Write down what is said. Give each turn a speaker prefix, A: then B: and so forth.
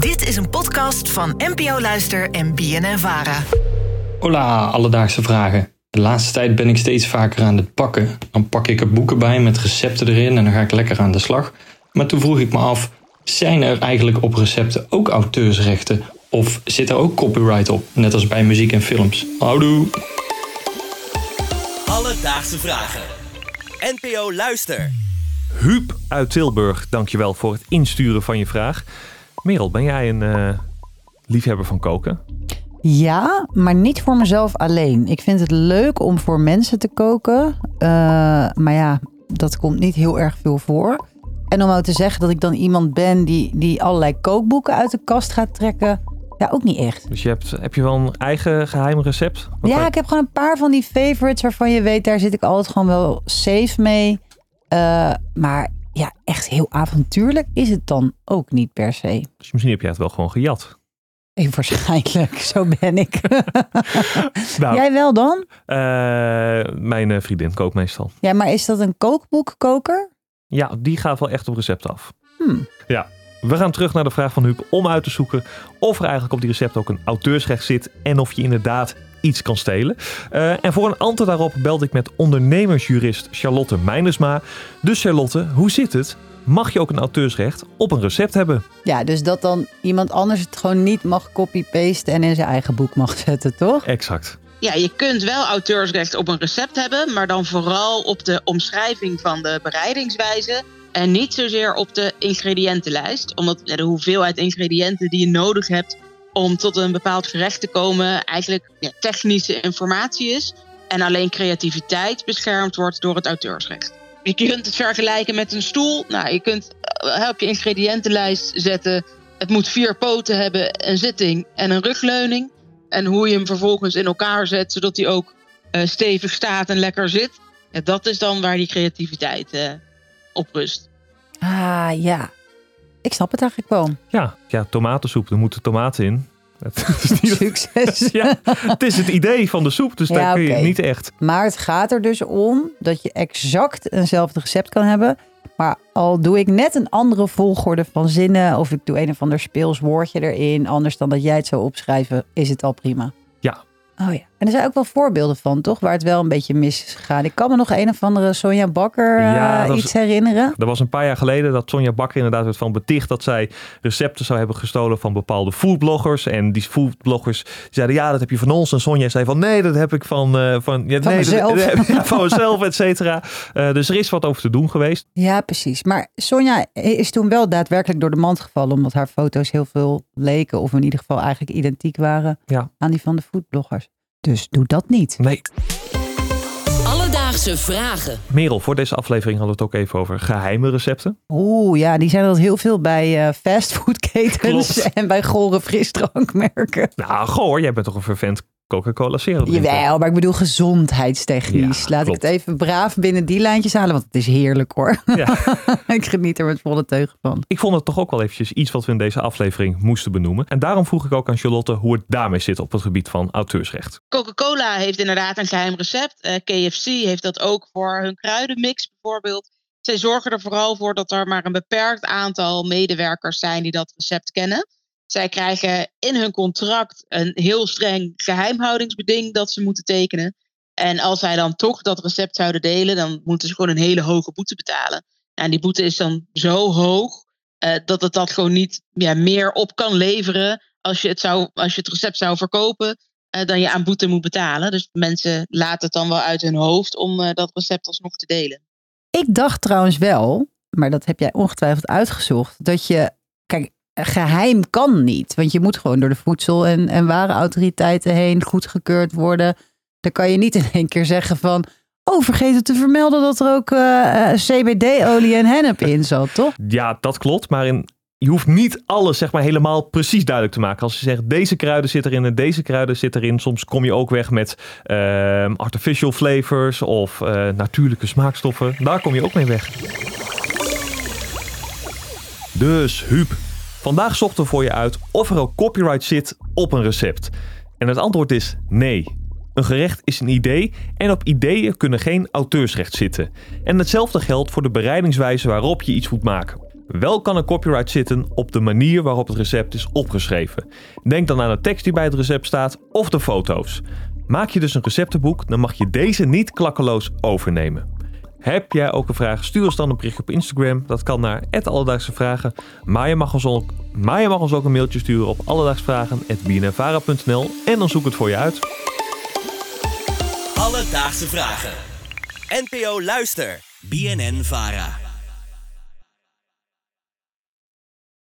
A: Dit is een podcast van NPO Luister en BNN Vara.
B: Hola, alledaagse vragen. De laatste tijd ben ik steeds vaker aan het pakken. Dan pak ik er boeken bij met recepten erin en dan ga ik lekker aan de slag. Maar toen vroeg ik me af, zijn er eigenlijk op recepten ook auteursrechten? Of zit er ook copyright op, net als bij muziek en films? Houdoe!
C: Alledaagse vragen. NPO Luister.
D: Huub uit Tilburg, dankjewel voor het insturen van je vraag. Merel, ben jij een eh, liefhebber van koken?
E: Ja, maar niet voor mezelf alleen. Ik vind het leuk om voor mensen te koken. eh, maar ja, dat komt niet heel erg veel voor. En om nou te zeggen dat ik dan iemand ben die, die allerlei kookboeken uit de kast gaat trekken. Ja, ook niet echt.
D: Dus je hebt, heb je wel een eigen geheim recept? Wat
E: Ja,
D: wij-
E: ik heb gewoon een paar van die favorites waarvan je weet, daar zit ik altijd gewoon wel safe mee. Eh, maar ja, echt heel avontuurlijk is het dan ook niet per se.
D: Dus misschien heb jij het wel gewoon gejat.
E: Eh, Waarschijnlijk, zo ben ik.
D: Nou,
E: Jij wel dan?
D: eh, mijn eh, vriendin kookt meestal.
E: Ja, maar is dat een kookboekkoker?
D: Ja, die gaat wel echt op recept af.
E: Hmm.
D: Ja, we gaan terug naar de vraag van Huub om uit te zoeken of er eigenlijk op die recept ook een auteursrecht zit en of je inderdaad iets kan stelen. Eh, en voor een antwoord daarop belde ik met ondernemersjurist Charlotte Meinersma. Dus Charlotte, hoe zit het? Mag je ook een auteursrecht op een recept hebben?
E: Ja, dus dat dan iemand anders het gewoon niet mag copy-pasten en in zijn eigen boek mag zetten, toch?
D: Exact.
F: Ja, je kunt wel auteursrecht op een recept hebben, maar dan vooral op de omschrijving van de bereidingswijze en niet zozeer op de ingrediëntenlijst. Omdat de hoeveelheid ingrediënten die je nodig hebt om tot een bepaald gerecht te komen eigenlijk ja, technische informatie is en alleen creativiteit beschermd wordt door het auteursrecht. Je kunt het vergelijken met een stoel. Nou, je kunt eh, op je ingrediëntenlijst zetten. Het moet vier poten hebben, een zitting en een rugleuning. En hoe je hem vervolgens in elkaar zet, zodat hij ook eh, stevig staat en lekker zit. Ja, dat is dan waar die creativiteit eh, op rust.
E: Ah, ja. Ik snap het eigenlijk wel.
D: Ja, ja tomatensoep, er moeten tomaten in.
E: Succes.
D: ja, het is het idee van de soep, dus
E: Ja,
D: daar kun je niet echt.
E: Maar het gaat er dus om dat je exact eenzelfde recept kan hebben. Maar al doe ik net een andere volgorde van zinnen... of ik doe een of ander speels woordje erin... anders dan dat jij het zou opschrijven, is het al prima.
D: Ja.
E: Oh ja. En er zijn ook wel voorbeelden van, toch? Waar het wel een beetje mis is gegaan. Ik kan me nog een of andere Sonja Bakker eh,
D: Ja,
E: iets herinneren.
D: Er was een paar jaar geleden dat Sonja Bakker inderdaad werd van beticht dat zij recepten zou hebben gestolen van bepaalde foodbloggers. En die foodbloggers zeiden ja, dat heb je van ons. En Sonja zei van nee, dat heb ik van, eh, van, ja,
E: Van
D: nee, dat-
E: mezelf.
D: ja, van mezelf, et cetera. Eh, dus er is wat over te doen geweest.
E: Ja, precies. Maar Sonja is toen wel daadwerkelijk door de mand gevallen... omdat haar foto's heel veel leken... of in ieder geval eigenlijk identiek waren aan die van de foodbloggers. Dus doe dat niet.
D: Nee,
G: Alledaagse vragen.
D: Merel, voor deze aflevering hadden we het ook even over geheime recepten.
E: Oeh, ja, die zijn er heel veel bij eh fastfoodketens en bij gore frisdrankmerken.
D: Nou, goh, hoor, jij bent toch een vervent Coca-Cola Zero drinker?
E: Jawel, maar ik bedoel gezondheidstechnisch.
D: Ja,
E: Laat
D: klopt.
E: ik het even braaf binnen die lijntjes halen, want het is heerlijk hoor.
D: Ja.
E: ik geniet er met volle teugen van.
D: Ik vond het toch ook wel eventjes iets wat we in deze aflevering moesten benoemen. En daarom vroeg ik ook aan Charlotte hoe het daarmee zit op het gebied van auteursrecht.
F: Coca-Cola heeft inderdaad een geheim recept. Eh, KFC heeft dat ook voor hun kruidenmix bijvoorbeeld. Zij zorgen er vooral voor dat er maar een beperkt aantal medewerkers zijn die dat recept kennen. Zij krijgen in hun contract een heel streng geheimhoudingsbeding dat ze moeten tekenen. En als zij dan toch dat recept zouden delen, dan moeten ze gewoon een hele hoge boete betalen. En die boete is dan zo hoog eh, dat het dat gewoon niet ja, meer op kan leveren als je het, zou, als je het recept zou verkopen eh, dan je aan boete moet betalen. Dus mensen laten het dan wel uit hun hoofd om eh, dat recept alsnog te delen.
E: Ik dacht trouwens wel, maar dat heb jij ongetwijfeld uitgezocht, dat je, geheim kan niet. Want je moet gewoon door de voedsel- en, en warenautoriteiten heen goedgekeurd worden. Dan kan je niet in één keer zeggen van, oh, vergeet het te vermelden dat er ook eh, eh, CBD-olie en hennep in zat, toch?
D: Ja, dat klopt. Maar in, je hoeft niet alles zeg maar, helemaal precies duidelijk te maken. Als je zegt deze kruiden zit erin en deze kruiden zit erin. Soms kom je ook weg met ehm, artificial flavors of eh, natuurlijke smaakstoffen. Daar kom je ook mee weg. Dus Huub, vandaag zochten we voor je uit of er ook copyright zit op een recept. En het antwoord is nee. Een gerecht is een idee en op ideeën kunnen geen auteursrecht zitten. En hetzelfde geldt voor de bereidingswijze waarop je iets moet maken. Wel kan een copyright zitten op de manier waarop het recept is opgeschreven. Denk dan aan de tekst die bij het recept staat of de foto's. Maak je dus een receptenboek, dan mag je deze niet klakkeloos overnemen. Heb jij ook een vraag? Stuur ons dan een bericht op Instagram. Dat kan naar Alledaagse Vragen. Maar je, mag ons ook, maar je mag ons ook een mailtje sturen op alledaagsvragen.bnnvara.nl en dan zoek het voor je uit.
C: Alledaagse vragen. NPO Luister. BNN Vara.